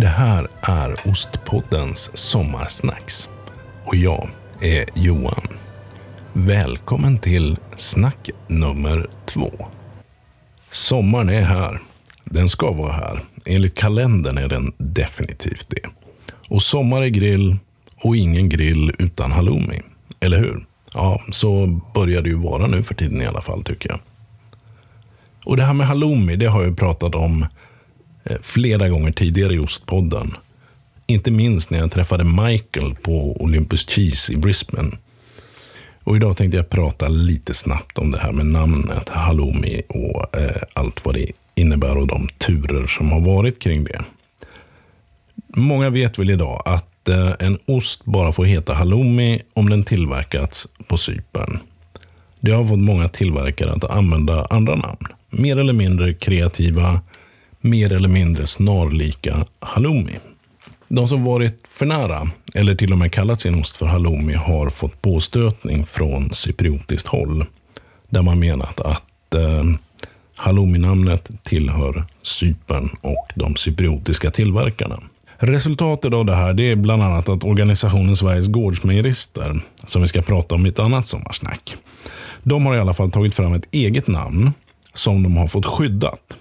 Det här är Ostpoddens sommarsnacks. Och jag är Johan. Välkommen till snack nummer två. Sommaren är här. Den ska vara här. Enligt kalendern är den definitivt det. Och sommar är grill och ingen grill utan halloumi. Eller hur? Ja, så börjar det ju vara nu för tiden i alla fall tycker jag. Och det här med halloumi, det har jag pratat om Eh, flera gånger tidigare i Ostpodden. Inte minst när jag träffade Michael på Olympus Cheese i Brisbane. Och idag tänkte jag prata lite snabbt om det här med namnet halloumi och eh, allt vad det innebär och de turer som har varit kring det. Många vet väl idag att eh, en ost bara får heta halloumi om den tillverkats på Cypern. Det har fått många tillverkare att använda andra namn. Mer eller mindre kreativa, mer eller mindre snarlika halloumi. De som varit för nära, eller till och med kallat sin ost för halloumi, har fått påstötning från cypriotiskt håll. Där man menat att eh, halloumi-namnet tillhör Cypern och de cypriotiska tillverkarna. Resultatet av det här det är bland annat att organisationen Sveriges Gårdsmejerister, som vi ska prata om i ett annat sommarsnack, de har i alla fall tagit fram ett eget namn som de har fått skyddat.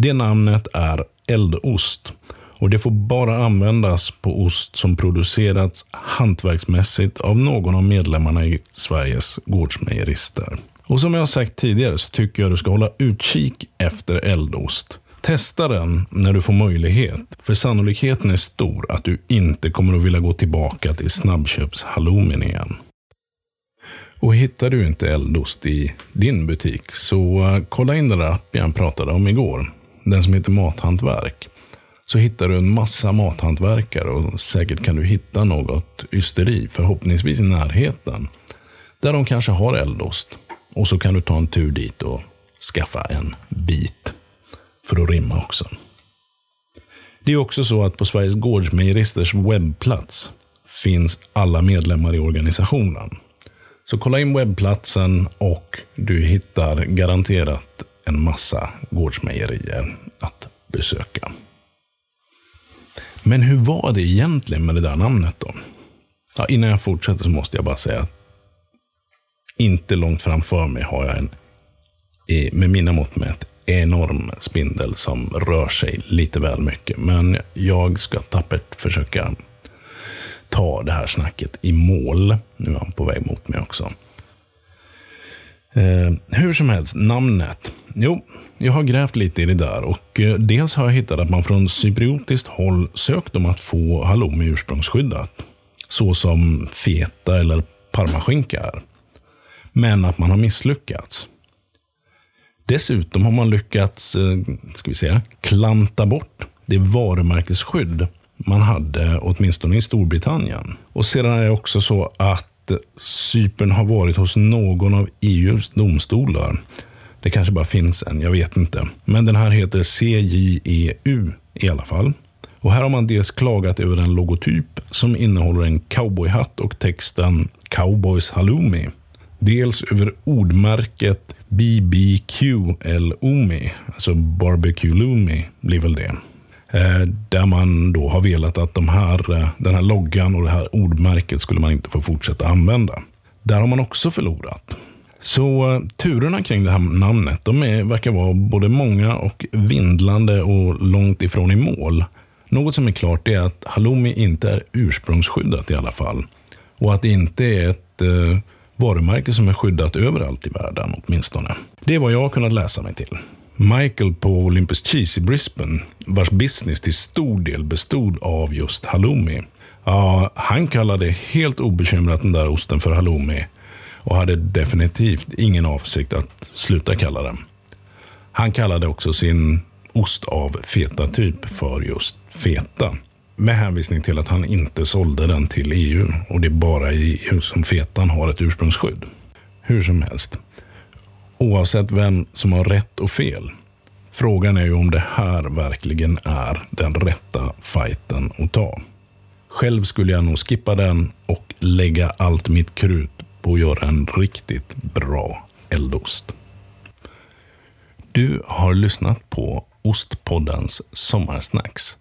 Det namnet är eldost och det får bara användas på ost som producerats hantverksmässigt av någon av medlemmarna i Sveriges gårdsmejerister. Och som jag har sagt tidigare så tycker jag du ska hålla utkik efter eldost. Testa den när du får möjlighet, för sannolikheten är stor att du inte kommer att vilja gå tillbaka till snabbköpshalloumin igen. Och hittar du inte eldost i din butik så eh, kolla in den där appen jag pratade om igår. Den som heter Mathantverk. Så hittar du en massa mathantverkare och säkert kan du hitta något ysteri, förhoppningsvis i närheten. Där de kanske har eldost. Och så kan du ta en tur dit och skaffa en bit. För att rimma också. Det är också så att på Sveriges Gårdsmejeristers webbplats finns alla medlemmar i organisationen. Så kolla in webbplatsen och du hittar garanterat en massa gårdsmejerier att besöka. Men hur var det egentligen med det där namnet då? Ja, innan jag fortsätter så måste jag bara säga att inte långt framför mig har jag en, med mina mått mätt, enorm spindel som rör sig lite väl mycket. Men jag ska tappert försöka ta det här snacket i mål. Nu är han på väg mot mig också. Eh, hur som helst, namnet. Jo, jag har grävt lite i det där och eh, dels har jag hittat att man från cypriotiskt håll sökt om att få halloumi ursprungsskyddat. Så som feta eller parmaskinka är. Men att man har misslyckats. Dessutom har man lyckats, eh, ska vi säga, klanta bort det varumärkesskydd man hade, åtminstone i Storbritannien. Och sedan är det också så att Cypern har varit hos någon av EUs domstolar. Det kanske bara finns en, jag vet inte. Men den här heter CJEU i alla fall. Och här har man dels klagat över en logotyp som innehåller en cowboyhatt och texten Cowboys Halloumi. Dels över ordmärket BBQLomi, alltså Barbecue Loomi blir väl det. Eh, där man då har velat att de här, eh, den här loggan och det här ordmärket skulle man inte få fortsätta använda. Där har man också förlorat. Så eh, turerna kring det här namnet de är, verkar vara både många och vindlande och långt ifrån i mål. Något som är klart är att halloumi inte är ursprungsskyddat i alla fall. Och att det inte är ett eh, varumärke som är skyddat överallt i världen åtminstone. Det är vad jag har kunnat läsa mig till. Michael på Olympus Cheese i Brisbane, vars business till stor del bestod av just halloumi. Ja, han kallade helt obekymrat den där osten för halloumi och hade definitivt ingen avsikt att sluta kalla den. Han kallade också sin ost av feta-typ för just feta. Med hänvisning till att han inte sålde den till EU och det är bara i EU som fetan har ett ursprungsskydd. Hur som helst. Oavsett vem som har rätt och fel. Frågan är ju om det här verkligen är den rätta fighten att ta. Själv skulle jag nog skippa den och lägga allt mitt krut på att göra en riktigt bra eldost. Du har lyssnat på Ostpoddens Sommarsnacks.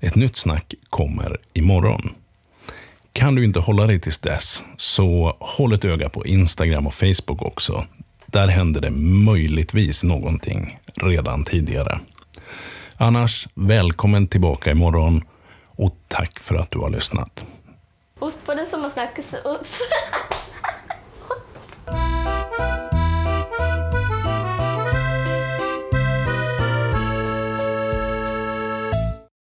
Ett nytt snack kommer imorgon. Kan du inte hålla dig tills dess, så håll ett öga på Instagram och Facebook också. Där händer det möjligtvis någonting redan tidigare. Annars, välkommen tillbaka imorgon och tack för att du har lyssnat. Husk på som har snackats upp.